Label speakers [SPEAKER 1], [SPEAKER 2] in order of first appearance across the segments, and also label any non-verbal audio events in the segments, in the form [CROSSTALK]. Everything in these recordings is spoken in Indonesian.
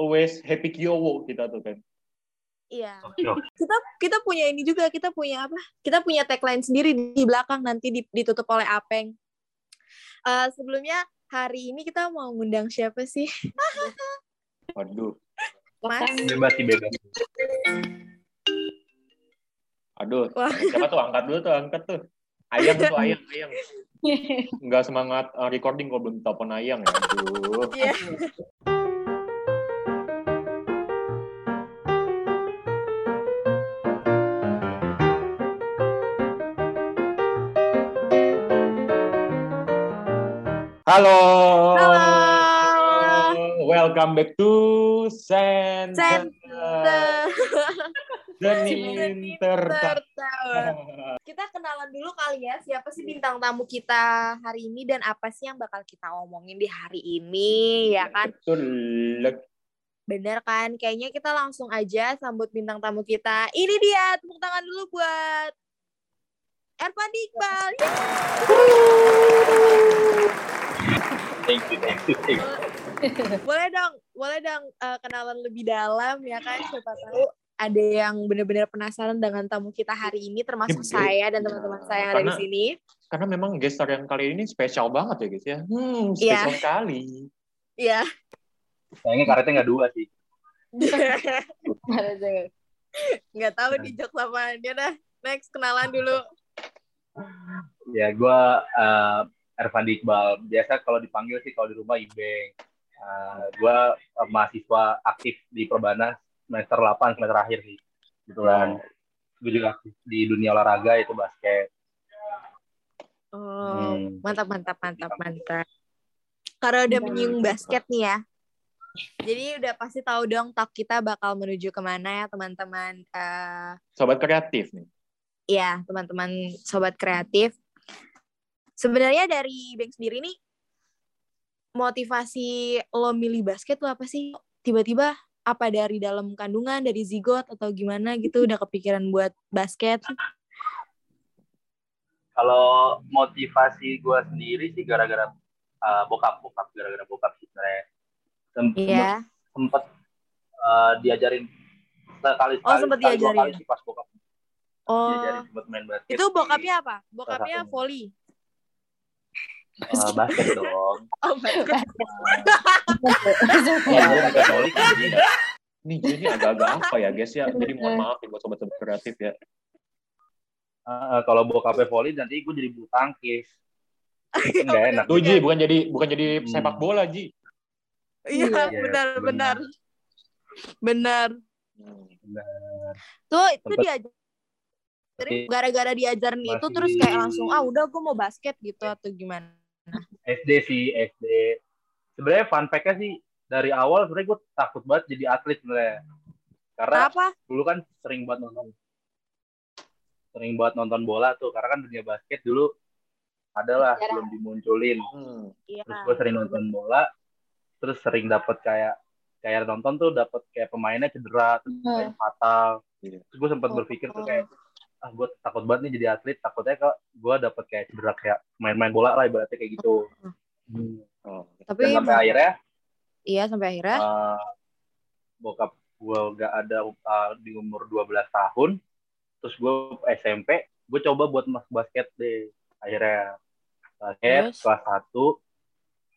[SPEAKER 1] always happy kiowo kita tuh kan.
[SPEAKER 2] Iya. [LAUGHS] Kita kita punya ini juga, kita punya apa? Kita punya tagline sendiri di belakang nanti di- ditutup oleh Apeng. Eh, sebelumnya hari ini kita mau ngundang siapa sih? [LAUGHS]
[SPEAKER 1] Waduh,
[SPEAKER 2] Mas.
[SPEAKER 3] Bebas sih bebas.
[SPEAKER 1] aduh.
[SPEAKER 2] Wah.
[SPEAKER 1] Siapa tuh angkat dulu tuh, angkat tuh. Ayang tuh, ayang, ayang. [LAUGHS] Nggak semangat uh, recording kalau belum telepon ayang ya. Aduh.
[SPEAKER 2] Iya.
[SPEAKER 1] Halo.
[SPEAKER 2] Halo.
[SPEAKER 1] Welcome back to Center.
[SPEAKER 2] Center. [LAUGHS] Kita kenalan dulu kali ya, siapa sih bintang tamu kita hari ini dan apa sih yang bakal kita omongin di hari ini, ya kan?
[SPEAKER 1] Betul.
[SPEAKER 2] Bener kan? Kayaknya kita langsung aja sambut bintang tamu kita. Ini dia, tepuk tangan dulu buat Ervan Iqbal. Yeay!
[SPEAKER 3] Thank you, thank you, thank you.
[SPEAKER 2] Boleh dong, boleh dong eh, kenalan lebih dalam ya kan? Siapa tahu ada yang benar-benar penasaran dengan tamu kita hari ini, termasuk
[SPEAKER 1] Iya,
[SPEAKER 2] saya dan teman-teman saya yang ada di
[SPEAKER 1] Karena-
[SPEAKER 2] sini.
[SPEAKER 1] Karena memang gestar yang kali ini spesial banget ya guys ya. Hmm,
[SPEAKER 2] Iya.
[SPEAKER 1] spesial sekali.
[SPEAKER 2] Iya.
[SPEAKER 3] Sayangnya karetnya nggak dua sih. [LAUGHS]
[SPEAKER 2] Nggak tahu di jok apaan. Ya dah, next kenalan dulu.
[SPEAKER 3] Ya, gue uh, Ervan Iqbal. Biasa kalau dipanggil sih kalau di rumah Ibeng. Uh, gue mahasiswa aktif di Perbana semester 8, semester akhir sih. Gitu kan. Gue juga aktif di dunia olahraga itu basket.
[SPEAKER 2] Oh,
[SPEAKER 3] Hmm.
[SPEAKER 2] mantap, mantap, mantap, mantap. Karena udah menyinggung basket nih ya. Jadi udah pasti tahu dong talk kita bakal menuju ke mana ya teman-teman. Eh,
[SPEAKER 1] Sobat kreatif nih.
[SPEAKER 2] ya teman-teman sobat kreatif. Sebenarnya dari Bang sendiri nih motivasi lo milih basket tuh apa sih? Tiba-tiba apa dari dalam kandungan, dari zigot atau gimana gitu udah kepikiran buat basket?
[SPEAKER 3] Kalau motivasi gue sendiri sih gara-gara uh, bokap, bokap gara-gara bokap sih sebenarnya.
[SPEAKER 2] Iya.
[SPEAKER 3] sempet uh, diajarin sekali
[SPEAKER 2] Oh, sempet
[SPEAKER 3] sekali dua
[SPEAKER 2] diajarin.
[SPEAKER 3] kali sih pas bokap
[SPEAKER 2] Oh,
[SPEAKER 3] diajarin sempet main basket
[SPEAKER 2] itu bokapnya apa? Bokapnya
[SPEAKER 3] satunya.
[SPEAKER 2] Volley.
[SPEAKER 3] uh, basket dong [LAUGHS]
[SPEAKER 2] Oh, basket.
[SPEAKER 3] ya gue bukan volley kan jadi ya.
[SPEAKER 1] Nih agak-agak apa ya guys ya. Jadi mohon maaf buat sobat-sobat kreatif ya.
[SPEAKER 3] Uh, kalau bokapnya volley nanti gue jadi bulu tangkis Kan [LAUGHS] nggak enak
[SPEAKER 1] Tuh Ji, bukan jadi bukan jadi
[SPEAKER 3] Hmm.
[SPEAKER 1] sepak bola Ji.
[SPEAKER 2] Iya,
[SPEAKER 3] Iya,
[SPEAKER 2] benar, benar. Benar.
[SPEAKER 3] Benar.
[SPEAKER 2] Tuh itu
[SPEAKER 3] Sempet-
[SPEAKER 2] diajarin gara-gara diajarin itu terus kayak langsung ah udah gue mau basket gitu atau gimana?
[SPEAKER 3] SD sih SD sebenarnya fun fact-nya sih dari awal sebenarnya gue takut banget jadi atlet sebenarnya karena
[SPEAKER 2] Apa?
[SPEAKER 3] dulu kan sering banget nonton sering banget nonton bola tuh karena kan dunia basket dulu adalah
[SPEAKER 2] Jarang.
[SPEAKER 3] belum dimunculin
[SPEAKER 1] Hmm.
[SPEAKER 2] Iya.
[SPEAKER 3] terus gue sering nonton bola terus sering dapat kayak kayak nonton tuh dapat kayak pemainnya cedera terus
[SPEAKER 2] Hmm.
[SPEAKER 3] kayak fatal
[SPEAKER 1] Iya.
[SPEAKER 3] terus gue sempat berpikir tuh kayak ah gue takut banget nih jadi atlet takutnya kok gue dapat kayak cedera kayak main-main bola lah ibaratnya kayak gitu Hmm.
[SPEAKER 1] Oh.
[SPEAKER 2] Tapi
[SPEAKER 3] dan sampai akhirnya
[SPEAKER 2] iya sampai akhirnya
[SPEAKER 3] uh, bokap gue gak ada uh, di umur 12 tahun terus gue SMP gue coba buat masuk basket deh akhirnya basket
[SPEAKER 2] Terus?
[SPEAKER 3] kelas 1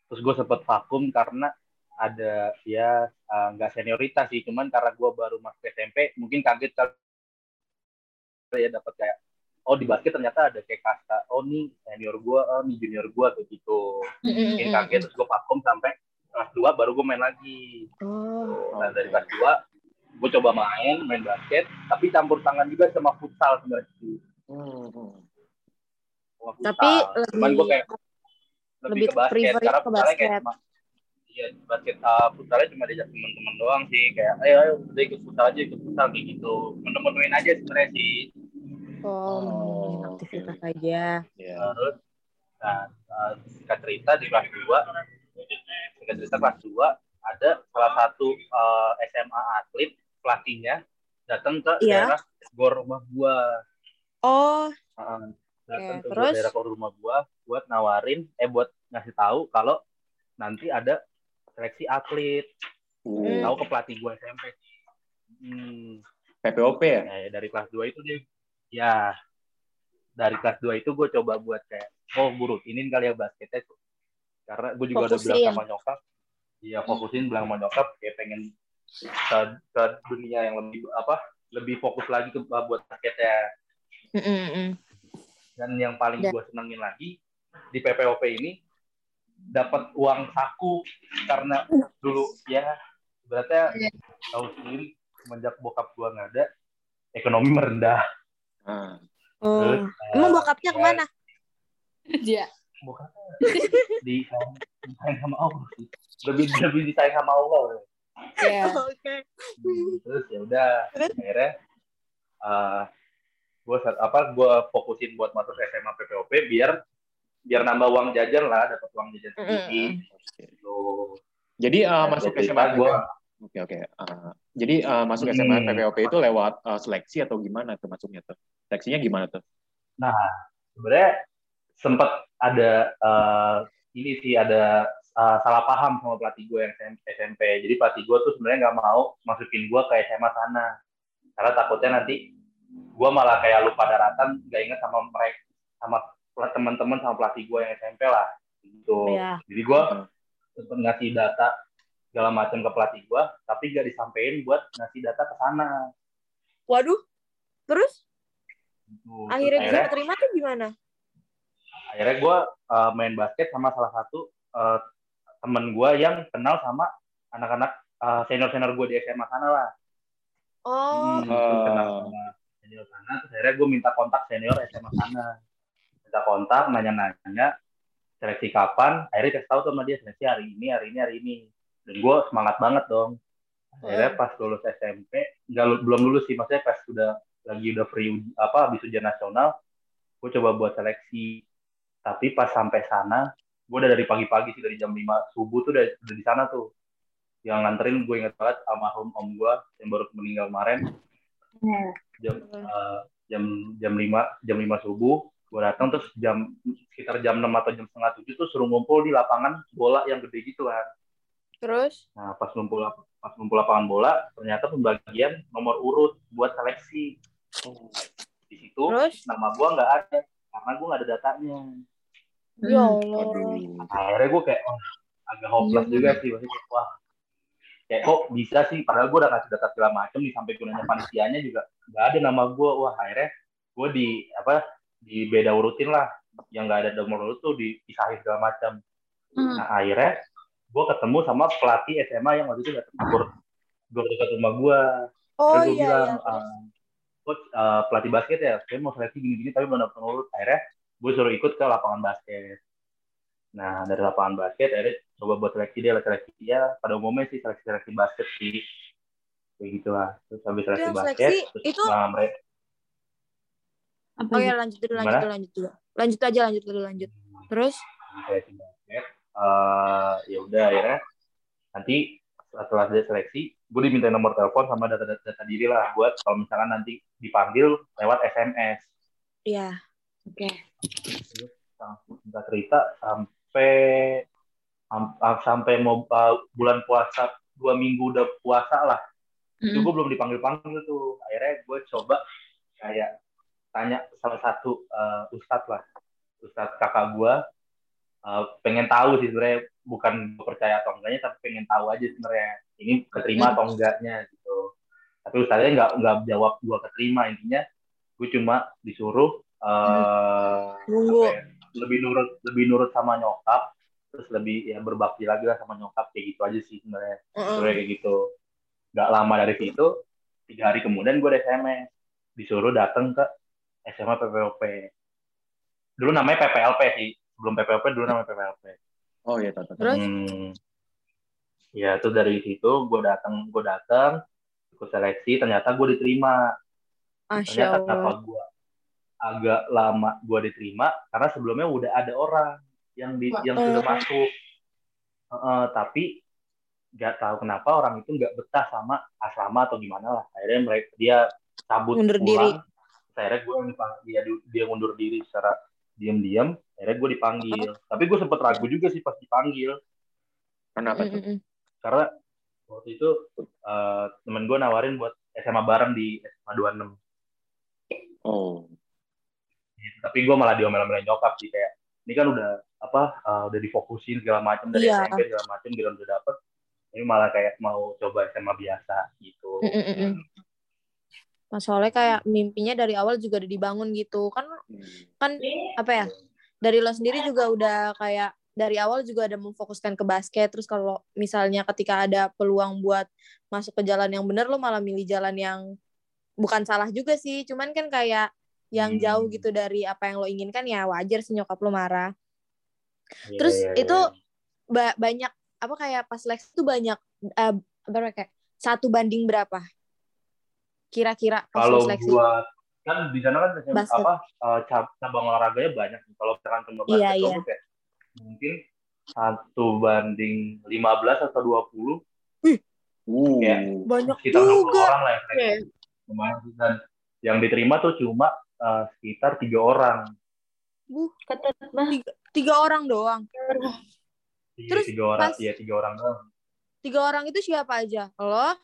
[SPEAKER 3] terus gue sempet vakum karena ada ya uh, nggak senioritas sih cuman karena gue baru masuk SMP mungkin kaget kali ya dapat kayak oh di basket ternyata ada kayak kasta oh nih senior gue oh nih junior gue kayak gitu mungkin kaget terus gue vakum sampai kelas 2 baru gue main lagi
[SPEAKER 2] Oh.
[SPEAKER 3] Nah dari kelas 2 gue coba main main basket tapi campur tangan juga sama futsal sebenarnya.
[SPEAKER 1] Hmm.
[SPEAKER 3] Futsal.
[SPEAKER 2] Tapi
[SPEAKER 3] cuman
[SPEAKER 2] lebih-
[SPEAKER 3] gue kayak lebih,
[SPEAKER 2] lebih
[SPEAKER 3] ke basket karena
[SPEAKER 2] ke
[SPEAKER 3] kayak
[SPEAKER 2] basket.
[SPEAKER 3] cuma iya basket uh, futsalnya cuma diajak teman-teman doang sih kayak ayo ayo udah ikut futsal aja ikut futsal kayak gitu menemuin aja sebenarnya sih
[SPEAKER 2] Oh,
[SPEAKER 1] Oh,
[SPEAKER 2] aktivitas aja.
[SPEAKER 1] Ya.
[SPEAKER 3] terus nah uh, singkat cerita di kelas 2 singkat cerita kelas 2 ada salah satu uh, SMA atlet pelatihnya datang ke
[SPEAKER 2] Iya.
[SPEAKER 3] daerah gor rumah gua
[SPEAKER 2] Oh,
[SPEAKER 3] uh, datang
[SPEAKER 2] Oke,
[SPEAKER 3] ke
[SPEAKER 2] terus?
[SPEAKER 3] daerah gor rumah gua buat nawarin eh buat ngasih tahu kalau nanti ada seleksi atlet
[SPEAKER 1] Uh,
[SPEAKER 3] tahu ke pelatih gue SMP hmm,
[SPEAKER 1] PPOP ya?
[SPEAKER 3] ya, dari kelas 2 itu dia ya dari kelas 2 itu gue coba buat kayak oh gue rutinin kali ya basketnya tuh karena gue juga udah bilang
[SPEAKER 2] Fokusin.
[SPEAKER 3] sama nyokap iya fokusin bilang sama nyokap kayak pengen ke, ke dunia yang lebih apa lebih fokus lagi ke buat basketnya
[SPEAKER 2] Mm-mm-mm.
[SPEAKER 3] dan yang paling
[SPEAKER 2] Ya.
[SPEAKER 3] gue senengin lagi di PPOP ini dapat uang saku karena dulu ya berarti
[SPEAKER 2] Iya.
[SPEAKER 3] tahu sendiri semenjak bokap gue nggak ada ekonomi merendah Terus,
[SPEAKER 2] Emang
[SPEAKER 3] eh,
[SPEAKER 2] bokapnya
[SPEAKER 3] ya,
[SPEAKER 2] ke mana?
[SPEAKER 4] Iya.
[SPEAKER 3] bokapnya di disayang sama Allah lebih [LAUGHS] lebih disayang sama Allah
[SPEAKER 4] Iya. [LAUGHS]
[SPEAKER 2] Oke.
[SPEAKER 3] Hmm, terus ya udah akhirnya uh, gue apa gue fokusin buat masuk SMA PPOP biar biar nambah uang jajan lah dapat uang jajan sedikit
[SPEAKER 1] Oke.
[SPEAKER 3] gitu
[SPEAKER 1] Jadi uh, masuk
[SPEAKER 3] gue
[SPEAKER 1] SMA
[SPEAKER 3] gua-
[SPEAKER 1] Oke oke. Uh, jadi uh, masuk SMA
[SPEAKER 3] Hmm.
[SPEAKER 1] PPOP itu lewat uh, seleksi atau gimana tuh masuknya tuh? Seleksinya gimana tuh?
[SPEAKER 3] sebenarnya sempat ada eh, ini sih ada eh, salah paham sama pelatih gue yang SM- SMP. Jadi pelatih gue tuh sebenarnya nggak mau masukin gue ke SMA sana karena takutnya nanti gue malah kayak lupa daratan, nggak inget sama mereka sama teman-teman sama pelatih gue yang SMP lah gitu.
[SPEAKER 2] Iya.
[SPEAKER 3] Jadi gue sempat ngasih data segala macam ke pelatih gue, tapi nggak disampaikan buat ngasih data ke sana.
[SPEAKER 2] Waduh. Terus
[SPEAKER 3] Gitu.
[SPEAKER 2] Akhirnya bisa keterima tuh gimana?
[SPEAKER 3] akhirnya gue main basket sama salah satu uh, temen gue yang kenal sama anak-anak senior senior gue di SMA sana lah.
[SPEAKER 2] Oh.
[SPEAKER 3] Hmm, kenal sama senior sana, terus akhirnya gue minta kontak senior SMA sana. Minta kontak, nanya-nanya, seleksi kapan, akhirnya kasih tahu tuh sama dia seleksi hari ini, hari ini, hari ini. Dan gue semangat banget dong. Akhirnya pas lulus SMP, nggak lu- belum lulus sih, maksudnya pas udah lagi udah free apa habis ujian nasional, gue coba buat seleksi. Tapi pas sampai sana, gue udah dari pagi-pagi sih dari jam 5 subuh tuh udah, udah di sana tuh. Yang nganterin gue inget banget almarhum om gue yang baru meninggal kemarin jam eh, jam jam 5 jam 5 subuh gue datang terus jam sekitar jam 6 atau jam setengah tujuh tuh suruh ngumpul di lapangan bola yang gede gitu kan.
[SPEAKER 2] Terus?
[SPEAKER 3] Nah pas ngumpul pas ngumpul lapangan bola ternyata pembagian nomor urut buat seleksi di situ
[SPEAKER 2] Terus?
[SPEAKER 3] nama gua nggak ada karena gua nggak ada datanya.
[SPEAKER 2] Ya
[SPEAKER 4] Hmm.
[SPEAKER 2] Allah.
[SPEAKER 3] Akhirnya gue kayak oh, agak hopeless juga sih maksudnya kayak, wah kayak kok bisa sih padahal gue udah kasih data segala macam nih sampai gunanya panitianya juga nggak ada nama gue wah akhirnya gue di apa di beda urutin lah yang nggak ada nomor urut tuh dipisahin segala macam
[SPEAKER 4] Hmm.
[SPEAKER 3] nah akhirnya gue ketemu sama pelatih SMA yang waktu itu datang ke gor gor dekat rumah gue
[SPEAKER 2] Oh
[SPEAKER 3] gue
[SPEAKER 2] iya
[SPEAKER 3] bilang
[SPEAKER 2] iya.
[SPEAKER 3] "Ah, coach eh, pelatih basket ya saya mau seleksi gini-gini tapi belum dapat nomor urut akhirnya gue suruh ikut ke lapangan basket. Nah dari lapangan basket akhirnya coba buat seleksi dia seleksi dia. Pada umumnya sih seleksi seleksi basket sih. Kayak gitu lah terus habis seleksi
[SPEAKER 2] yang
[SPEAKER 3] basket
[SPEAKER 2] seleksi
[SPEAKER 3] terus
[SPEAKER 2] itu-
[SPEAKER 3] mereka
[SPEAKER 4] Apa
[SPEAKER 2] Oh ya lanjut dulu, lanjut dulu, lanjut dulu. Lanjut aja, lanjut dulu, lanjut. Terus?
[SPEAKER 3] seleksi basket eh ya udah akhirnya nanti setelah seleksi gue diminta nomor telepon sama data-data data diri lah buat kalau misalkan nanti dipanggil lewat SMS
[SPEAKER 2] Iya.
[SPEAKER 4] Oke.
[SPEAKER 3] singkat cerita sampai am- am- sampai mau uh, bulan puasa dua minggu udah puasa lah itu
[SPEAKER 4] Hmm.
[SPEAKER 3] gue belum dipanggil panggil tuh akhirnya gue coba kayak tanya salah satu uh, ustadz lah ustadz kakak gue uh, pengen tahu sih sebenarnya bukan gua percaya atau enggaknya tapi pengen tahu aja sebenarnya ini keterima atau enggaknya gitu. Tapi ustadznya nggak nggak jawab gue keterima intinya gue cuma disuruh uh, ya, lebih nurut lebih nurut sama nyokap terus lebih ya berbakti lagi lah sama nyokap kayak gitu aja sih sebenarnya. Sebenarnya kayak gitu. Nggak lama dari situ tiga hari kemudian gue SMS disuruh datang ke SMA PPOP dulu namanya PPLP sih sebelum PPOP dulu namanya PPLP
[SPEAKER 1] Oh iya, tahu, tahu.
[SPEAKER 2] Terus?
[SPEAKER 3] Hmm. ya itu dari situ gue datang gue datang ikut seleksi ternyata gue diterima
[SPEAKER 2] Masya
[SPEAKER 3] ternyata
[SPEAKER 2] Allah.
[SPEAKER 3] kenapa gue agak lama gue diterima karena sebelumnya udah ada orang yang di yang sudah masuk Heeh, tapi nggak tahu kenapa orang itu nggak betah sama asrama atau gimana lah akhirnya mereka dia cabut
[SPEAKER 2] Mundur
[SPEAKER 3] pulang
[SPEAKER 2] diri.
[SPEAKER 3] Akhirnya gue dia dia mundur diri secara diam-diam akhirnya gue dipanggil. Tapi gue sempet ragu juga sih pas dipanggil.
[SPEAKER 1] Kenapa tuh?
[SPEAKER 3] Karena waktu itu eh, temen gue nawarin buat SMA bareng di SMA 26
[SPEAKER 1] Oh.
[SPEAKER 3] tapi gue malah diomel-omelin nyokap sih kayak ini kan udah apa eh, udah difokusin segala macam dari
[SPEAKER 2] Iya.
[SPEAKER 3] SMP segala macam gitu udah dapet. Ini malah kayak mau coba SMA biasa gitu.
[SPEAKER 2] Mm, mm, mm. Nah, soalnya kayak mimpinya dari awal juga udah dibangun gitu kan kan apa ya dari lo sendiri juga udah kayak dari awal juga ada memfokuskan ke basket terus kalau misalnya ketika ada peluang buat masuk ke jalan yang benar lo malah milih jalan yang bukan salah juga sih cuman kan kayak yang
[SPEAKER 3] Hmm.
[SPEAKER 2] jauh gitu dari apa yang lo inginkan ya wajar sih nyokap lo marah
[SPEAKER 3] Iya,
[SPEAKER 2] terus
[SPEAKER 3] iya,
[SPEAKER 2] itu
[SPEAKER 3] iya.
[SPEAKER 2] ba- banyak apa kayak pas seleksi tuh banyak eh, berapa kayak satu banding berapa kira-kira
[SPEAKER 3] kalau
[SPEAKER 2] seleksi
[SPEAKER 3] gua kan di sana kan
[SPEAKER 2] Basket.
[SPEAKER 3] apa cab- cabang olahraganya banyak kalau misalkan cuma basket
[SPEAKER 2] Iya,
[SPEAKER 3] doang
[SPEAKER 2] iya.
[SPEAKER 3] tuh kayak mungkin satu banding 15 atau 20
[SPEAKER 1] Uh.
[SPEAKER 3] Iya.
[SPEAKER 2] banyak
[SPEAKER 3] sekitar 60
[SPEAKER 2] juga
[SPEAKER 3] orang lah yang seleksi. lumayan sih. dan yang diterima tuh cuma eh, sekitar tiga orang
[SPEAKER 2] Buh,
[SPEAKER 4] Ketat banget.
[SPEAKER 2] tiga, tiga orang doang
[SPEAKER 3] Iya,
[SPEAKER 2] Terus
[SPEAKER 3] tiga orang
[SPEAKER 2] pas-
[SPEAKER 3] iya tiga orang doang
[SPEAKER 2] tiga orang itu siapa aja lo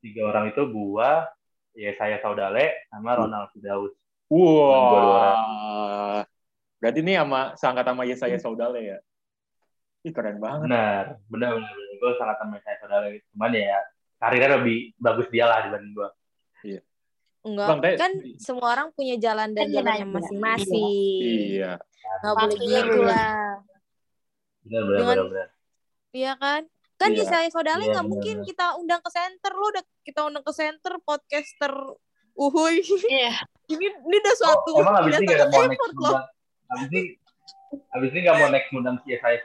[SPEAKER 3] tiga orang itu gua ya saya Saudale sama Ronald Fidaus
[SPEAKER 1] Wah. Berarti ini sama seangkat sama Yesaya Saudale ya? Ih, keren banget.
[SPEAKER 3] benar benar benar, benar. gue sangat sama saya Saudale cuman ya karirnya lebih bagus dia lah dibanding gua
[SPEAKER 2] enggak
[SPEAKER 1] Bang,
[SPEAKER 2] kan semua orang punya jalan dan
[SPEAKER 4] Kan
[SPEAKER 2] jalannya
[SPEAKER 4] jalan.
[SPEAKER 2] masing-masing
[SPEAKER 1] Iya.
[SPEAKER 2] nggak boleh gitu lah
[SPEAKER 3] benar benar benar, benar.
[SPEAKER 2] iya kan kan
[SPEAKER 1] Iya.
[SPEAKER 2] Yesaya Saudale
[SPEAKER 3] Iya,
[SPEAKER 2] nggak
[SPEAKER 3] benar,
[SPEAKER 2] mungkin
[SPEAKER 3] benar.
[SPEAKER 2] kita undang ke center lo udah kita undang ke center podcaster uhuy
[SPEAKER 4] Iya. [LAUGHS]
[SPEAKER 2] ini ini udah suatu
[SPEAKER 3] Oh, emang abis ini
[SPEAKER 2] udah
[SPEAKER 3] gak mau next
[SPEAKER 2] loh
[SPEAKER 3] abis ini abis ini gak mau next ngundang si saya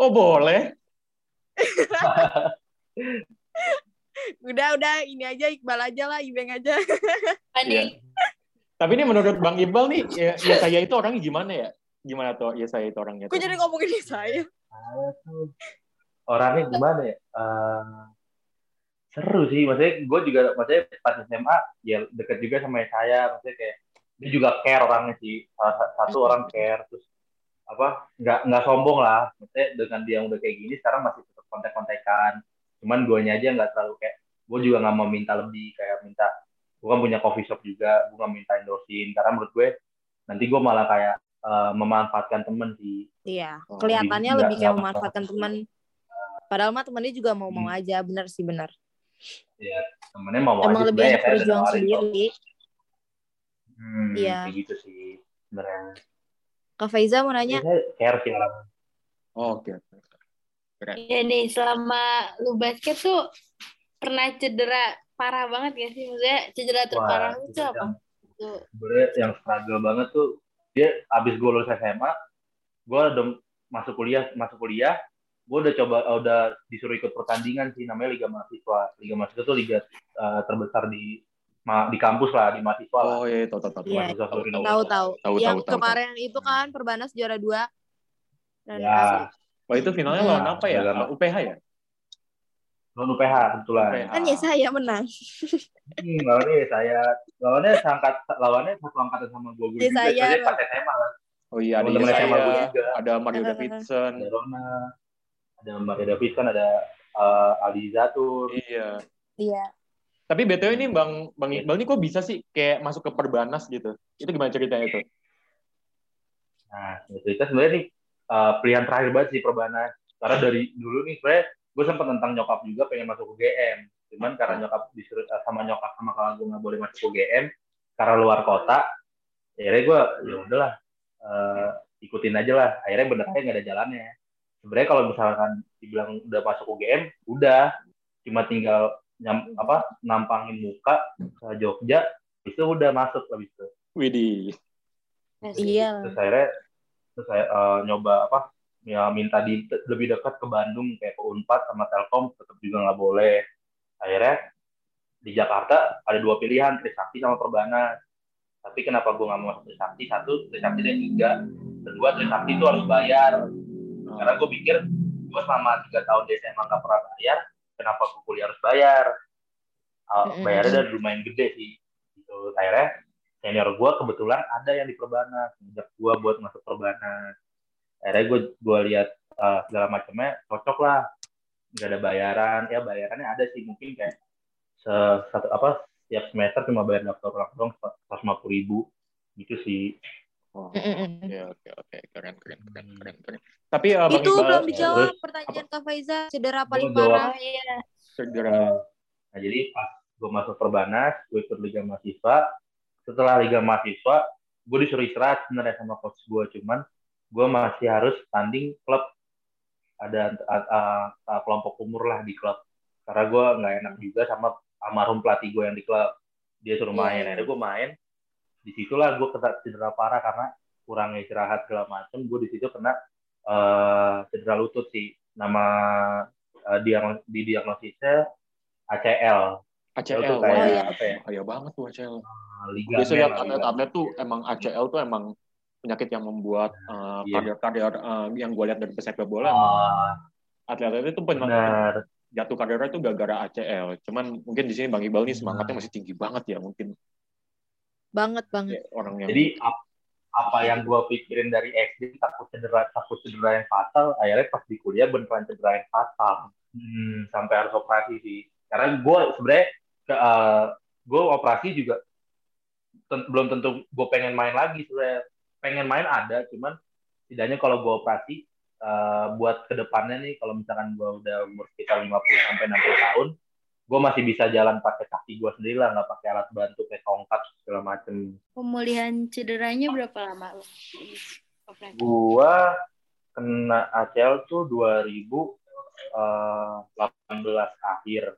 [SPEAKER 1] Oh, boleh. [LAUGHS]
[SPEAKER 2] udah udah ini aja Iqbal aja lah Ibeng aja [LAUGHS]
[SPEAKER 4] Apa nih?
[SPEAKER 1] Tapi ini menurut Bang Iqbal nih, ya, Yesaya itu orangnya gimana ya? Gimana tuh Yesaya itu orangnya?
[SPEAKER 2] kok jadi ngomongin
[SPEAKER 3] Saya orangnya gimana ya? Eh, seru sih, maksudnya gue juga maksudnya pas SMA ya deket juga sama saya, maksudnya kayak dia juga care orangnya sih. Salah sa- satu orang care terus apa nggak nggak sombong lah, maksudnya dengan dia yang udah kayak gini sekarang masih tetap kontak-kontakan. Cuman gue aja nggak terlalu kayak gue juga nggak mau minta lebih. Kayak minta gue kan punya coffee shop juga gue nggak minta endorsein karena menurut gue nanti gue malah kayak eh, memanfaatkan temen sih.
[SPEAKER 2] Iya kelihatannya
[SPEAKER 3] nggak-
[SPEAKER 2] lebih kayak memanfaatkan teman padahal mah temennya juga mau-mau
[SPEAKER 3] Hmm.
[SPEAKER 2] aja bener sih bener
[SPEAKER 3] temennya mau
[SPEAKER 2] emang
[SPEAKER 3] aja
[SPEAKER 2] lebih
[SPEAKER 3] sebenarnya
[SPEAKER 2] enak
[SPEAKER 3] saya udah
[SPEAKER 2] berjuang sendiri
[SPEAKER 3] Hmm,
[SPEAKER 2] Iya.
[SPEAKER 3] kayak gitu sih sebenarnya.
[SPEAKER 2] Kak Faiza mau nanya
[SPEAKER 3] Saya care sih orang.
[SPEAKER 1] Oh, Oke. Keren.
[SPEAKER 4] Ya nih, selama lu basket tuh pernah cedera parah banget gak sih? Maksudnya cedera terparah tuh apa?
[SPEAKER 3] yang,
[SPEAKER 4] Tuh.
[SPEAKER 3] sebenarnya yang struggle banget tuh dia abis gue lulus SMA, gue udah masuk kuliah, masuk kuliah, gue udah coba udah disuruh ikut pertandingan sih namanya Liga Mahasiswa. Liga Mahasiswa tuh liga eh, terbesar di ma- di kampus lah, di mahasiswa lah.
[SPEAKER 1] Oh iya, tahu tahu tahu.
[SPEAKER 2] Iya.
[SPEAKER 1] tahu, tahu, tahu.
[SPEAKER 2] tahu tahu
[SPEAKER 1] Tahu,
[SPEAKER 2] yang
[SPEAKER 1] tahu, tahu,
[SPEAKER 2] kemarin itu kan Perbanas juara dua dan
[SPEAKER 3] Ya,
[SPEAKER 1] Oh itu finalnya lawan apa ya?
[SPEAKER 3] Agama.
[SPEAKER 1] UPH ya?
[SPEAKER 3] non UPH kebetulan.
[SPEAKER 2] Kan ya saya menang
[SPEAKER 3] Hmm, lawannya ya saya, lawannya seangkat, lawannya satu angkatan sama gue gue
[SPEAKER 2] Ya,
[SPEAKER 3] juga.
[SPEAKER 2] saya,
[SPEAKER 3] pas SMA kan.
[SPEAKER 1] Oh iya, ada
[SPEAKER 3] SMA gue
[SPEAKER 1] Yesaya,
[SPEAKER 3] juga.
[SPEAKER 1] ada Mario. Davidson.
[SPEAKER 3] ada Rona, ada Maria Davidson, ada uh, Aldi Zatur.
[SPEAKER 1] Iya.
[SPEAKER 2] iya
[SPEAKER 1] Tapi BTW ini Bang Bang Iqbal ini kok bisa sih kayak masuk ke Perbanas gitu? Itu gimana ceritanya itu?
[SPEAKER 3] Nah, cerita sebenarnya nih uh, pilihan terakhir banget sih Perbanas. Karena dari dulu nih sebenarnya gue sempat tentang nyokap juga pengen masuk UGM. Cuman karena nyokap disuruh uh, sama nyokap sama kakak gue nggak boleh masuk UGM karena luar kota. Akhirnya gue ya udahlah uh, ikutin aja lah. Akhirnya bener aja nggak ada jalannya. Sebenarnya kalau misalkan dibilang udah masuk UGM, udah. Cuma tinggal nyam, apa nampangin muka ke Jogja, itu udah masuk habis itu.
[SPEAKER 1] Widih.
[SPEAKER 2] iya.
[SPEAKER 3] terus akhirnya terus saya eh, nyoba apa ya minta di lebih dekat ke Bandung kayak ke Unpad sama Telkom tetap juga nggak boleh. Akhirnya di Jakarta ada dua pilihan Trisakti sama Perbanas tapi kenapa gue nggak mau masuk Trisakti? Satu Trisakti ada tiga. Kedua Trisakti itu harus bayar karena gue pikir gue selama tiga tahun di SMA nggak pernah bayar kenapa gue kuliah harus bayar?
[SPEAKER 2] Mm-mm.
[SPEAKER 3] bayarnya udah lumayan gede sih. Gitu. Akhirnya senior gue kebetulan ada yang di Perbanas ngajak gue buat masuk Perbanas. Akhirnya gue gue lihat uh, segala macamnya cocok lah. Nggak ada bayaran. Ya bayarannya ada sih. Mungkin kayak se satu apa setiap semester cuma bayar daftar ulang doang seratus lima puluh ribu. Gitu sih
[SPEAKER 1] Oh, oke oke oke keren keren keren keren keren. Tapi uh, Bang
[SPEAKER 2] Itu
[SPEAKER 1] Iqbal,
[SPEAKER 2] belum dijawab
[SPEAKER 3] Terus,
[SPEAKER 2] pertanyaan Kak Faiza. Cedera paling parah.
[SPEAKER 4] Iya.
[SPEAKER 1] segera
[SPEAKER 3] Nah, jadi pas gue masuk Perbanas, gue ikut Liga Mahasiswa. Setelah Liga Mahasiswa, gue disuruh istirahat sebenarnya sama coach gue. Cuman gue masih harus tanding klub. Ada uh, uh, uh, kelompok umur lah di klub. Karena gue nggak enak juga sama almarhum pelatih gue yang di klub. Dia suruh main.
[SPEAKER 2] Iya.
[SPEAKER 3] Akhirnya gue main. Di situlah gue kena cedera parah karena kurang istirahat segala macem. Gue di situ kena uh, cedera lutut sih. Nama uh, diagnos- di diagnosisnya ACL.
[SPEAKER 1] ACL.
[SPEAKER 3] Itu
[SPEAKER 2] Oh,
[SPEAKER 3] kayak
[SPEAKER 2] iya.
[SPEAKER 3] apa ya?
[SPEAKER 1] Bahaya banget tuh ACL.
[SPEAKER 3] Liga
[SPEAKER 1] Biasanya atlet-atlet tuh emang ACL tuh emang penyakit yang membuat uh,
[SPEAKER 3] Iya.
[SPEAKER 1] karir-karir uh, yang gue lihat dari pesepak bola emang atlet-atlet itu
[SPEAKER 3] benar.
[SPEAKER 1] jatuh karirnya itu gara-gara ACL. Cuman mungkin di sini Bang Iqbal nih semangatnya masih tinggi banget ya mungkin
[SPEAKER 2] Banget banget.
[SPEAKER 1] ya, orang yang
[SPEAKER 3] Jadi ap- apa yang gue pikirin dari SD takut cedera takut cedera yang fatal, akhirnya pas di kuliah beneran cedera yang fatal. Hmm, sampai harus operasi sih. Karena gue sebenarnya ke, gue operasi juga ten- belum tentu gue pengen main lagi sebenarnya. Pengen main ada, cuman setidaknya kalau gue operasi eh, buat ke depannya nih kalau misalkan gue udah umur sekitar 50 sampai 60 tahun, gue masih bisa jalan pakai kaki gue sendiri lah, nggak pakai alat bantu kayak tongkat segala macem.
[SPEAKER 4] Pemulihan cederanya berapa lama lo?
[SPEAKER 3] Gua kena ACL tuh 2018 akhir.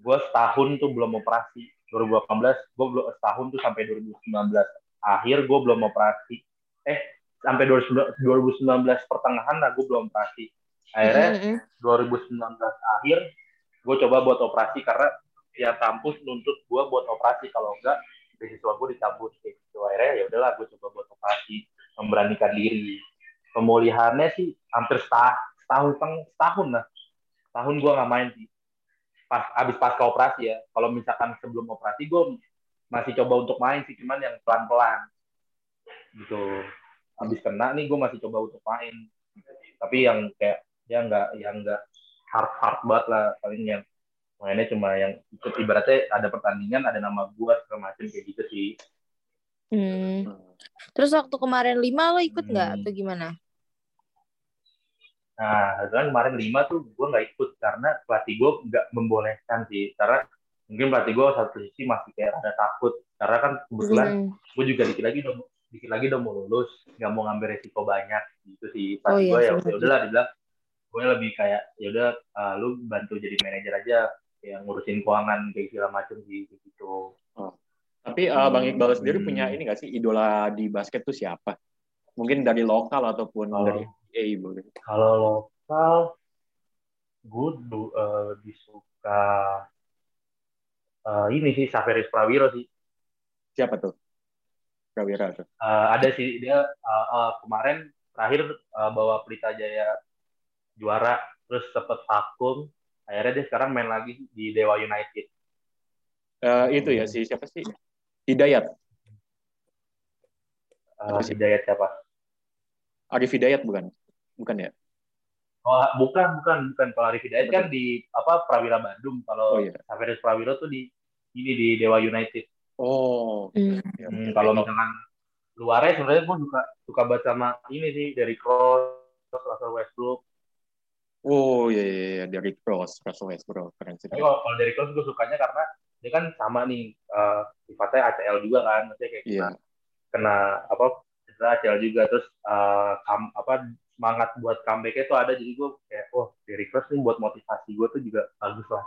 [SPEAKER 3] Gua setahun tuh belum operasi. 2018 gua belum setahun tuh sampai 2019 akhir gua belum operasi. Eh sampai 2019 2019 pertengahan lah gua belum operasi. Akhirnya
[SPEAKER 2] Mm, mm,
[SPEAKER 3] 2019 akhir gue coba buat operasi karena ya kampus nuntut gue buat operasi. Kalau enggak beasiswa gue dicabut. Kayak gitu. Akhirnya ya udahlah gue coba buat operasi memberanikan diri. Pemulihannya sih hampir setahun setahun setahun lah. Tahun gue nggak main sih. Pas abis pasca operasi ya. Kalau misalkan sebelum operasi gue masih coba untuk main sih. Cuman yang pelan pelan gitu. Abis kena nih gue masih coba untuk main. Tapi yang kayak ya nggak yang nggak hard hard banget lah paling yang mainnya cuma yang ikut ibaratnya ada pertandingan ada nama gua segala macam kayak gitu sih
[SPEAKER 2] mm. Terus waktu kemarin lima lo ikut nggak
[SPEAKER 3] Hmm.
[SPEAKER 2] atau gimana?
[SPEAKER 3] nah kebetulan kemarin lima tuh gua nggak ikut karena pelatih gua nggak membolehkan sih karena mungkin pelatih gua satu sisi masih kayak ada takut karena kan kebetulan
[SPEAKER 2] Mm.
[SPEAKER 3] gue juga dikit lagi udah dikit lagi udah mau lulus nggak mau ngambil resiko banyak gitu sih pas
[SPEAKER 2] Oh, iya,
[SPEAKER 3] gue ya ya udahlah dibilang gue lebih kayak ya udah uh, lu bantu jadi manajer aja yang ngurusin keuangan kayak segala macam gitu
[SPEAKER 1] Tapi uh, Bang Iqbal
[SPEAKER 3] Hmm.
[SPEAKER 1] sendiri punya ini nggak sih idola di basket tuh siapa? Mungkin dari lokal ataupun
[SPEAKER 3] Oh.
[SPEAKER 1] dari NBA boleh.
[SPEAKER 3] kalau lokal gue uh, lebih suka uh, ini sih Saveris Prawiro sih
[SPEAKER 1] Siapa tuh? Prawira tuh.
[SPEAKER 3] Uh, ada sih dia uh, uh, kemarin terakhir uh, bawa Pelita Jaya juara terus sempet vakum akhirnya dia sekarang main lagi di Dewa United
[SPEAKER 1] Eh, itu ya si siapa sih? Hidayat.
[SPEAKER 3] uh,
[SPEAKER 1] Apa sih?
[SPEAKER 3] Hidayat siapa
[SPEAKER 1] Arif Hidayat bukan? Bukan ya?
[SPEAKER 3] oh bukan bukan bukan kalau Arif Hidayat kan di apa Prawira Bandung
[SPEAKER 1] Oh
[SPEAKER 3] kalau
[SPEAKER 1] iya.
[SPEAKER 3] Saveris Prawiro tuh di ini di Dewa United
[SPEAKER 1] Oh.
[SPEAKER 2] Mm.
[SPEAKER 1] ya,
[SPEAKER 3] Hmm, kalau misalkan luarnya sebenarnya gue suka suka banget sama ini sih dari Cross Russell Westbrook
[SPEAKER 1] Oh iya, iya, iya. dari Cross, Russell Westbrook keren sih.
[SPEAKER 3] Kalau, kalau dari Cross gue sukanya karena dia kan sama nih eh, sifatnya ACL juga kan, maksudnya kayak
[SPEAKER 1] Iya.
[SPEAKER 3] kena, kena apa cedera ACL juga terus eh, kam- apa semangat buat comeback-nya tuh ada jadi gue kayak oh dari Cross nih buat motivasi gue tuh juga bagus lah.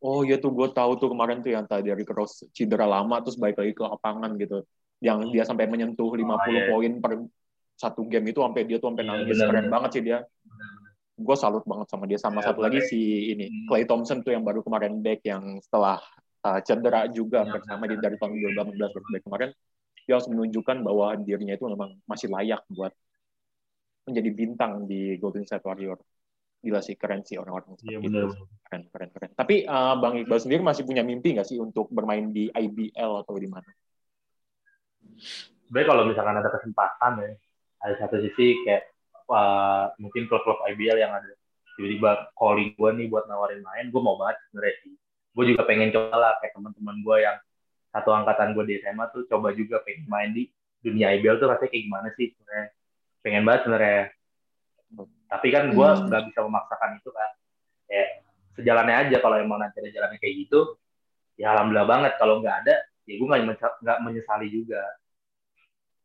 [SPEAKER 1] Oh iya tuh gue tahu tuh kemarin tuh yang tadi dari Cross cedera lama terus balik lagi ke lapangan gitu. Yang dia sampai menyentuh 50
[SPEAKER 3] iya.
[SPEAKER 1] poin per satu game itu sampai dia tuh sampai
[SPEAKER 3] Iya,
[SPEAKER 1] nangis
[SPEAKER 3] benar,
[SPEAKER 1] keren
[SPEAKER 3] benar.
[SPEAKER 1] banget sih dia. Gue salut banget sama dia. Sama
[SPEAKER 3] Iya,
[SPEAKER 1] satu lagi si ini
[SPEAKER 3] Hmm.
[SPEAKER 1] Clay Thompson tuh yang baru kemarin back yang setelah uh, cedera juga
[SPEAKER 3] Iya,
[SPEAKER 1] bersama di dari tahun 2018 baru back kemarin. Dia harus menunjukkan bahwa dirinya itu memang masih layak buat menjadi bintang di Golden State Warrior. Gila sih keren sih orang-orang
[SPEAKER 3] Iya
[SPEAKER 1] itu. keren keren keren. Tapi uh, bang Iqbal sendiri masih punya mimpi nggak sih untuk bermain di IBL atau di mana?
[SPEAKER 3] Sebenarnya kalau misalkan ada kesempatan ya, ada satu sisi kayak uh, mungkin klub-klub IBL yang ada tiba-tiba calling gue nih buat nawarin main gue mau banget sebenarnya sih gue juga pengen coba lah kayak teman-teman gue yang satu angkatan gue di SMA tuh coba juga pengen main di dunia IBL tuh rasanya kayak gimana sih sebenarnya pengen banget sebenarnya tapi kan gue
[SPEAKER 2] Hmm.
[SPEAKER 3] nggak bisa memaksakan itu kan ya sejalannya aja kalau emang nanti ada jalannya kayak gitu ya alhamdulillah banget kalau nggak ada ya gue nggak nggak menyesali juga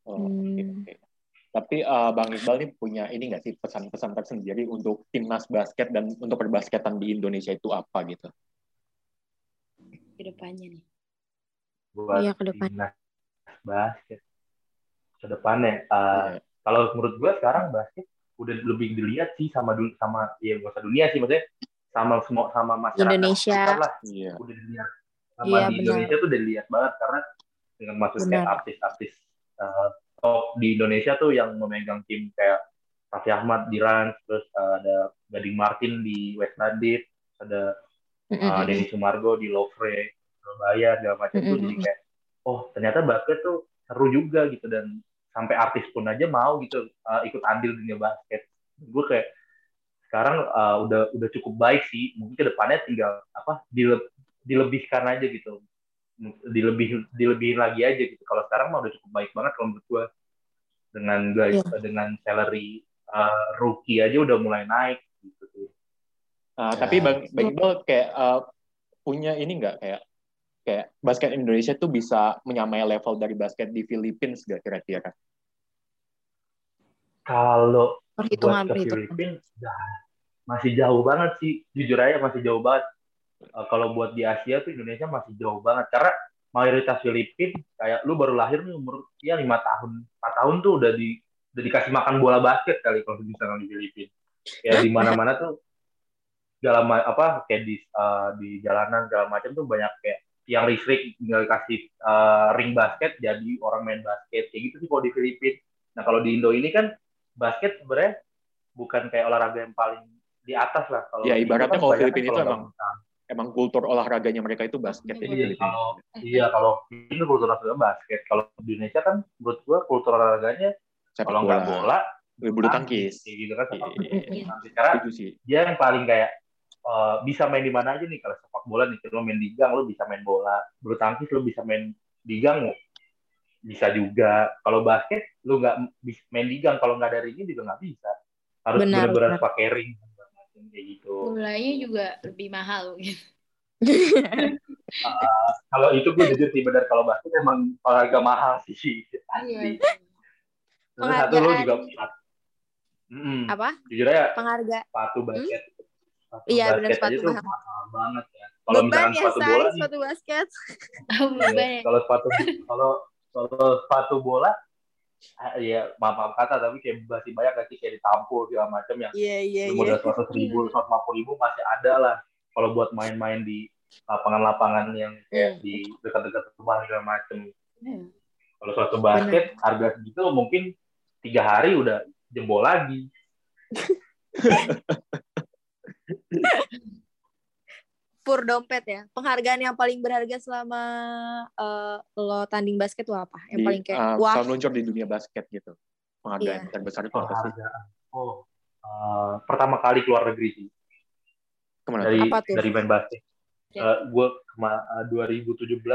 [SPEAKER 1] Oh, oke,
[SPEAKER 2] Hmm.
[SPEAKER 1] oke. Tapi eh, Bang Iqbal nih punya ini nggak sih pesan-pesan tersendiri untuk timnas basket dan untuk perbasketan di Indonesia itu apa gitu?
[SPEAKER 4] ke depannya nih.
[SPEAKER 3] buat
[SPEAKER 2] Iya, ke depan.
[SPEAKER 3] timnas basket ke depannya uh,
[SPEAKER 1] Iya.
[SPEAKER 3] kalau menurut gue sekarang basket udah lebih dilihat sih sama dulu sama ya usah dunia sih maksudnya sama semua sama masyarakat
[SPEAKER 2] Indonesia.
[SPEAKER 3] kita lah
[SPEAKER 1] Iya.
[SPEAKER 3] udah dilihat sama
[SPEAKER 2] Iya,
[SPEAKER 3] di
[SPEAKER 2] benar.
[SPEAKER 3] Indonesia tuh udah dilihat banget karena dengan masuk kayak artis-artis uh, top di Indonesia tuh yang memegang tim kayak Raffi Ahmad di Rans, terus uh, ada Gading Martin di West Bandit, ada uh. Denny Sumargo di Lovre, Surabaya segala macam tuh
[SPEAKER 2] Mm-mm.
[SPEAKER 3] jadi kayak oh ternyata basket tuh seru juga gitu dan sampai artis pun aja mau gitu uh, ikut andil dunia basket. Gue kayak sekarang uh, udah udah cukup baik sih. Mungkin ke depannya tinggal apa dile- dilebihkan aja gitu. Dilebih dilebihin lagi aja gitu. Kalau sekarang mah udah cukup baik banget kalau menurut gue dengan guys dengan salary uh, rookie aja udah mulai naik gitu sih.
[SPEAKER 1] Uh,
[SPEAKER 3] Ya.
[SPEAKER 1] Tapi Bang, Bang Iqbal kayak uh, punya ini nggak kayak kayak basket Indonesia tuh bisa menyamai level dari basket di Philippines gak kira-kira?
[SPEAKER 3] Kalau
[SPEAKER 2] Perhitungan,
[SPEAKER 3] buat ke
[SPEAKER 2] perhitungan.
[SPEAKER 3] Filipina masih jauh banget sih jujur aja masih jauh banget Eh, kalau buat di Asia tuh Indonesia masih jauh banget. Karena mayoritas Filipin kayak lu baru lahir nih umur ya lima tahun empat tahun tuh udah di udah dikasih makan bola basket kali kalau misalnya di Filipina ya di mana-mana tuh dalam apa kayak di eh, di jalanan segala macam tuh banyak kayak yang listrik tinggal kasih eh, ring basket jadi orang main basket. Kayak gitu sih kalau di Filipina nah kalau di Indo ini kan basket sebenarnya bukan kayak olahraga yang paling di atas lah. Kalau
[SPEAKER 1] Ya,
[SPEAKER 3] Indo
[SPEAKER 1] ibaratnya
[SPEAKER 3] kan
[SPEAKER 1] kalau Filipina itu emang- Emang kultur olahraganya mereka itu basket ya di
[SPEAKER 3] Iya,
[SPEAKER 1] Filipina.
[SPEAKER 3] kalau iya kalau ini kultur olahraga basket kalau di Indonesia kan menurut gua kultur olahraganya
[SPEAKER 1] Sepak
[SPEAKER 3] kalau nggak bola
[SPEAKER 1] bulu tangkis.
[SPEAKER 3] gitu kan sepak
[SPEAKER 1] Iya, iya.
[SPEAKER 3] Tangkis. karena
[SPEAKER 1] Itu sih.
[SPEAKER 3] dia yang paling kayak eh, bisa main di mana aja nih kalau sepak bola nih kalau main di gang lo bisa main bola bulu tangkis lo bisa main di gang bisa juga kalau basket lo nggak main di gang kalau nggak ada ringnya juga nggak bisa harus
[SPEAKER 2] Benar,
[SPEAKER 3] benar-benar
[SPEAKER 2] benar.
[SPEAKER 3] pakai ring kayak gitu
[SPEAKER 4] Bolanya juga lebih mahal gitu. [LAUGHS]
[SPEAKER 3] Eh, kalau itu gue jujur sih benar kalau basket emang olahraga mahal sih asli
[SPEAKER 4] Iya.
[SPEAKER 3] Terus satu lo juga. Mm-mm.
[SPEAKER 2] Apa?
[SPEAKER 3] jujur aja
[SPEAKER 2] Pengharga.
[SPEAKER 3] sepatu basket sepatu
[SPEAKER 2] Iya, benar,
[SPEAKER 3] basket
[SPEAKER 2] sepatu
[SPEAKER 3] aja tuh
[SPEAKER 2] mahal.
[SPEAKER 3] mahal banget ya kalau misalkan
[SPEAKER 2] ya,
[SPEAKER 3] sepatu bola nih
[SPEAKER 2] sepatu basket. [LAUGHS]
[SPEAKER 3] Iya,
[SPEAKER 4] ya.
[SPEAKER 3] kalau sepatu kalau kalau sepatu bola ya maaf maaf kata tapi kayak masih banyak gak sih kayak ditampul segala macam yang
[SPEAKER 2] Iya, iya,
[SPEAKER 3] lu
[SPEAKER 2] iya.
[SPEAKER 3] modal seratus ribu seratus lima puluh ribu masih ada lah kalau buat main-main di lapangan-lapangan yang kayak
[SPEAKER 2] Hmm.
[SPEAKER 3] di dekat-dekat rumah segala macam
[SPEAKER 4] Iya.
[SPEAKER 3] kalau sepatu basket harga segitu mungkin tiga hari udah jebol lagi [LAUGHS]
[SPEAKER 2] Pur dompet ya. Penghargaan yang paling berharga selama eh, lo tanding basket tuh apa? Yang
[SPEAKER 1] Di,
[SPEAKER 2] paling kayak
[SPEAKER 1] uh,
[SPEAKER 2] wah,
[SPEAKER 1] meluncur di dunia basket gitu. Penghargaan
[SPEAKER 2] Iya.
[SPEAKER 1] terbesar itu apa sih?
[SPEAKER 3] oh eh, pertama kali keluar negeri sih
[SPEAKER 1] Ke mana?
[SPEAKER 3] dari
[SPEAKER 2] Apa tuh?
[SPEAKER 3] dari main basket.
[SPEAKER 4] Ya.
[SPEAKER 3] gue kema eh, 2017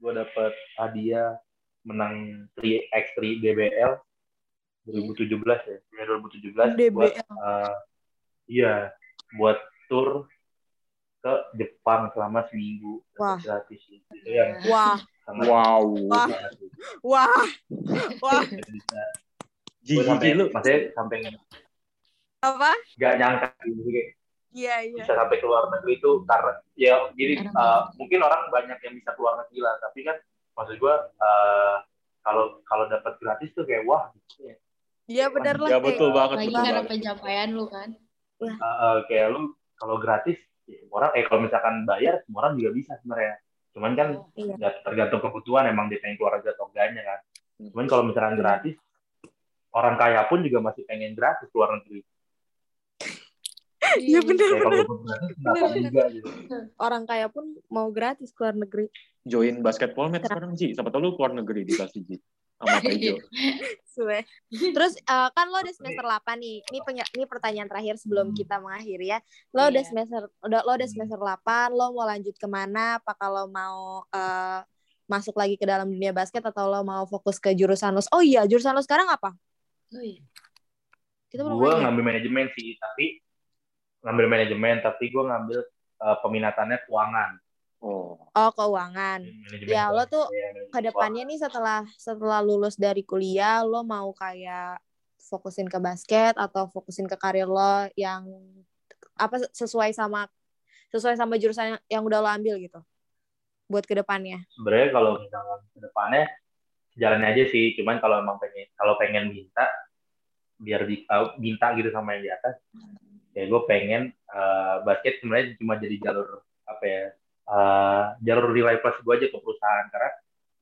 [SPEAKER 3] gue dapet hadiah menang 3x3 DBL 2017 ya, ya 2017 buat
[SPEAKER 2] DBL.
[SPEAKER 3] eh, iya buat tour ke Jepang selama seminggu
[SPEAKER 2] Wah.
[SPEAKER 3] gratis itu yang
[SPEAKER 2] Wah,
[SPEAKER 1] Wow.
[SPEAKER 2] Wah. wah, wah.
[SPEAKER 3] Sampai
[SPEAKER 1] lu.
[SPEAKER 3] maksudnya sampai
[SPEAKER 2] Apa?
[SPEAKER 3] nggak nyangka gitu kayak
[SPEAKER 2] Iya, iya.
[SPEAKER 3] bisa sampai keluar negeri itu karena ya gini uh, mungkin orang banyak yang bisa keluar negeri lah tapi kan maksud gue uh, kalau kalau dapat gratis tuh kayak wah gitu ya.
[SPEAKER 2] Iya benar lah.
[SPEAKER 1] Ya betul banget,
[SPEAKER 4] Lagi
[SPEAKER 1] betul
[SPEAKER 4] karena
[SPEAKER 1] banget.
[SPEAKER 4] pencapaian lu kan.
[SPEAKER 3] Uh, uh, kayak lu kalau gratis ya, orang eh kalau misalkan bayar semua orang juga bisa sebenarnya cuman kan
[SPEAKER 2] Iya.
[SPEAKER 3] ya tergantung kebutuhan emang dia pengen keluarga atau enggaknya kan cuman kalau misalkan gratis orang kaya pun juga masih pengen gratis keluar negeri
[SPEAKER 2] Iya benar.
[SPEAKER 3] kenapa
[SPEAKER 2] Bener, bener.
[SPEAKER 3] juga gitu
[SPEAKER 2] Orang kaya pun mau gratis keluar negeri.
[SPEAKER 1] Join basketball match sekarang Ji. Siapa tahu lu keluar negeri di kasih Ji. Sama [LAUGHS] Tejo. [LAUGHS]
[SPEAKER 2] Terus eh, kan lo udah semester 8 nih. Ini penya- ini pertanyaan terakhir sebelum kita mengakhiri ya. Lo udah
[SPEAKER 4] Iya.
[SPEAKER 2] semester udah lo udah semester 8, lo mau lanjut ke mana? Apakah lo mau eh, masuk lagi ke dalam dunia basket atau lo mau fokus ke jurusan lo? Oh iya, jurusan lo sekarang apa?
[SPEAKER 4] Oh iya.
[SPEAKER 2] Kita belum
[SPEAKER 3] gue
[SPEAKER 2] nanya.
[SPEAKER 3] ngambil manajemen sih tapi ngambil manajemen tapi gue ngambil uh, peminatannya keuangan
[SPEAKER 1] Oh,
[SPEAKER 2] Oh, keuangan.
[SPEAKER 3] manajemen
[SPEAKER 2] Ya, lo tuh
[SPEAKER 3] Iya, manajemen
[SPEAKER 2] Ke depannya nih setelah setelah lulus dari kuliah, lo mau kayak fokusin ke basket atau fokusin ke karir lo yang apa sesuai sama sesuai sama jurusan yang, yang udah lo ambil gitu buat ke depannya.
[SPEAKER 3] sebenarnya kalau misalnya ke depannya jalan aja sih cuman kalau emang pengen kalau pengen minta biar di uh, minta gitu sama yang di atas ya gue pengen uh, basket sebenarnya cuma jadi jalur apa ya uh, jalur nilai plus gue aja ke perusahaan karena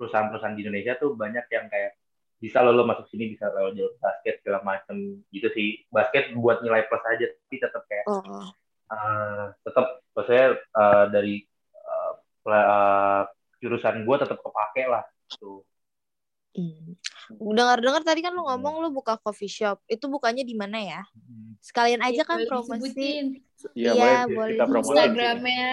[SPEAKER 3] perusahaan-perusahaan di Indonesia tuh banyak yang kayak bisa lo, lo masuk sini bisa lewat jalur basket segala macem gitu sih basket buat nilai plus aja tapi tetap kayak
[SPEAKER 2] Oh.
[SPEAKER 3] uh, tetap maksudnya uh, dari uh, uh, jurusan gue tetap kepake lah gitu.
[SPEAKER 2] Hmm. Dengar-dengar tadi kan lo ngomong lo buka coffee shop. Itu bukanya di mana ya? Sekalian aja kan
[SPEAKER 4] Boleh
[SPEAKER 2] promosi.
[SPEAKER 1] iya
[SPEAKER 2] Iya,
[SPEAKER 1] boleh
[SPEAKER 2] boleh.
[SPEAKER 1] kita promosi.
[SPEAKER 4] Instagramnya.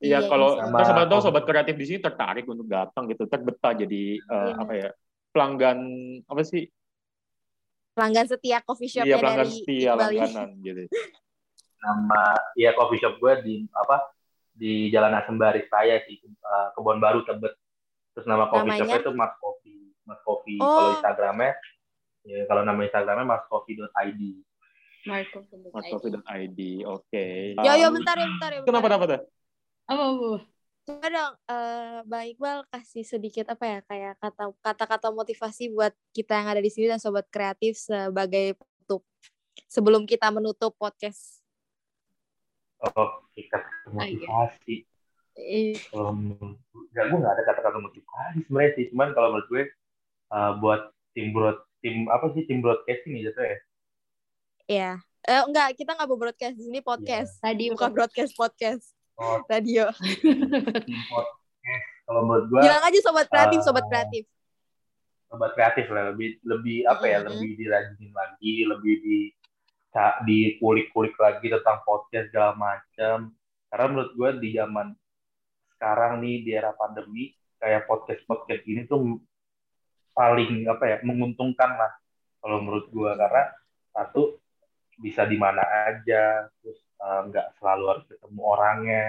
[SPEAKER 1] Iya,
[SPEAKER 2] Iya,
[SPEAKER 1] kalau ntar siapa tahu
[SPEAKER 3] Sama-
[SPEAKER 1] sobat kreatif di sini tertarik untuk datang gitu, terbetah jadi
[SPEAKER 2] Iya.
[SPEAKER 1] apa ya pelanggan apa sih?
[SPEAKER 2] Pelanggan setia coffee
[SPEAKER 1] Iya
[SPEAKER 2] shopnya
[SPEAKER 1] pelanggan
[SPEAKER 2] dari
[SPEAKER 1] setia
[SPEAKER 2] Iqbal ini.
[SPEAKER 1] langganan gitu.
[SPEAKER 3] nama ya coffee shop gue di apa di Jalan Asembari Raya sih uh, Kebon Baru Tebet terus nama coffee
[SPEAKER 2] Namanya?
[SPEAKER 3] shopnya itu Mas Coffee Mas Coffee
[SPEAKER 2] Oh.
[SPEAKER 3] kalau Instagramnya ya kalau nama Instagramnya mascoffee.id
[SPEAKER 4] Marco.
[SPEAKER 1] Matcoffee.id. Oke.
[SPEAKER 2] Yo yo
[SPEAKER 1] Um,
[SPEAKER 2] bentar ya bentar ya.
[SPEAKER 1] Kenapa
[SPEAKER 2] bentar.
[SPEAKER 1] dapat tuh?
[SPEAKER 4] Apa bu?
[SPEAKER 2] Coba dong, eh, Bang Iqbal kasih sedikit apa ya kayak kata kata-kata motivasi buat kita yang ada di sini dan sobat kreatif sebagai penutup sebelum kita menutup podcast.
[SPEAKER 3] oh kita motivasi.
[SPEAKER 4] Eh,
[SPEAKER 3] kalau nggak gue nggak ada kata-kata motivasi sebenarnya sih cuman kalau menurut gue uh, buat tim broad tim apa sih tim broadcasting gitu ya?
[SPEAKER 2] Ya, eh, enggak kita nggak mau broadcast di sini podcast,
[SPEAKER 4] Tadi
[SPEAKER 2] bukan broadcast podcast radio.
[SPEAKER 3] kalau menurut gue
[SPEAKER 2] Bilang aja sobat kreatif,
[SPEAKER 3] eh,
[SPEAKER 2] sobat kreatif.
[SPEAKER 3] sobat kreatif lah lebih lebih apa ya
[SPEAKER 2] Mhm.
[SPEAKER 3] lebih dirajinin lagi lebih di dikulik-kulik lagi tentang podcast segala macam karena menurut gue di zaman sekarang nih di era pandemi kayak podcast podcast ini tuh paling apa ya menguntungkan lah kalau menurut gue karena satu bisa di mana aja terus eh, nggak selalu harus ketemu orangnya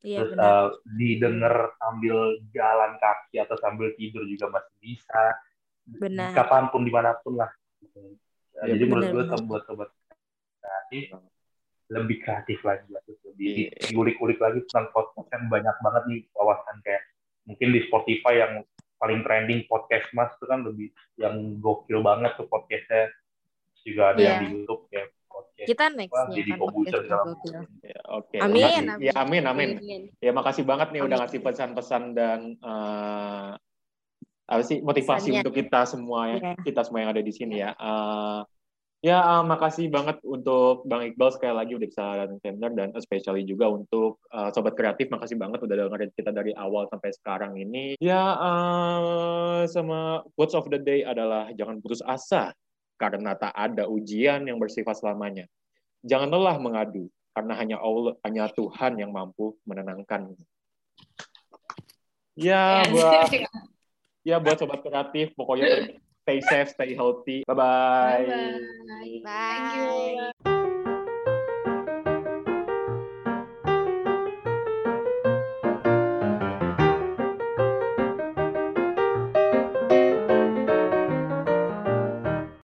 [SPEAKER 2] Iya
[SPEAKER 3] terus
[SPEAKER 2] benar.
[SPEAKER 3] eh, didengar sambil jalan kaki atau sambil tidur juga masih bisa
[SPEAKER 2] Benar.
[SPEAKER 3] kapan pun di mana pun lah gitu.
[SPEAKER 1] Iya,
[SPEAKER 3] jadi menurut gue buat sobat kreatif lebih kreatif lagi lah terus lebih
[SPEAKER 1] Iya.
[SPEAKER 3] di- diulik-ulik lagi tentang podcast kan banyak banget nih wawasan kayak mungkin di Spotify yang paling trending podcast mas itu kan lebih yang gokil banget tuh podcastnya juga ada
[SPEAKER 2] Iya.
[SPEAKER 3] yang di YouTube kayak podcast
[SPEAKER 2] Kita
[SPEAKER 3] Wah,
[SPEAKER 2] nextnya
[SPEAKER 3] jadi
[SPEAKER 2] kan
[SPEAKER 3] komputer.
[SPEAKER 1] Ya, Oke.
[SPEAKER 2] Amin,
[SPEAKER 1] makasih.
[SPEAKER 2] amin.
[SPEAKER 1] Ya amin amin.
[SPEAKER 4] Amin.
[SPEAKER 1] Ya makasih banget nih udah
[SPEAKER 2] Amin.
[SPEAKER 1] ngasih pesan-pesan dan eh, apa sih motivasi
[SPEAKER 2] Pesannya.
[SPEAKER 1] untuk kita semua ya
[SPEAKER 2] Iya.
[SPEAKER 1] kita semua yang ada di sini ya. Eh, ya eh, makasih banget untuk Bang Iqbal sekali lagi udah bisa datang seminar dan especially juga untuk eh, sobat kreatif makasih banget udah dengerin kita dari awal sampai sekarang ini. Ya eh, sama quotes of the day adalah jangan putus asa karena tak ada ujian yang bersifat selamanya. Jangan lelah mengadu karena hanya Allah hanya Tuhan yang mampu menenangkan. Ya buat [LAUGHS] ya buat sobat kreatif pokoknya stay safe, stay healthy. Bye bye.
[SPEAKER 4] Bye-bye.
[SPEAKER 2] Bye.
[SPEAKER 4] Thank you.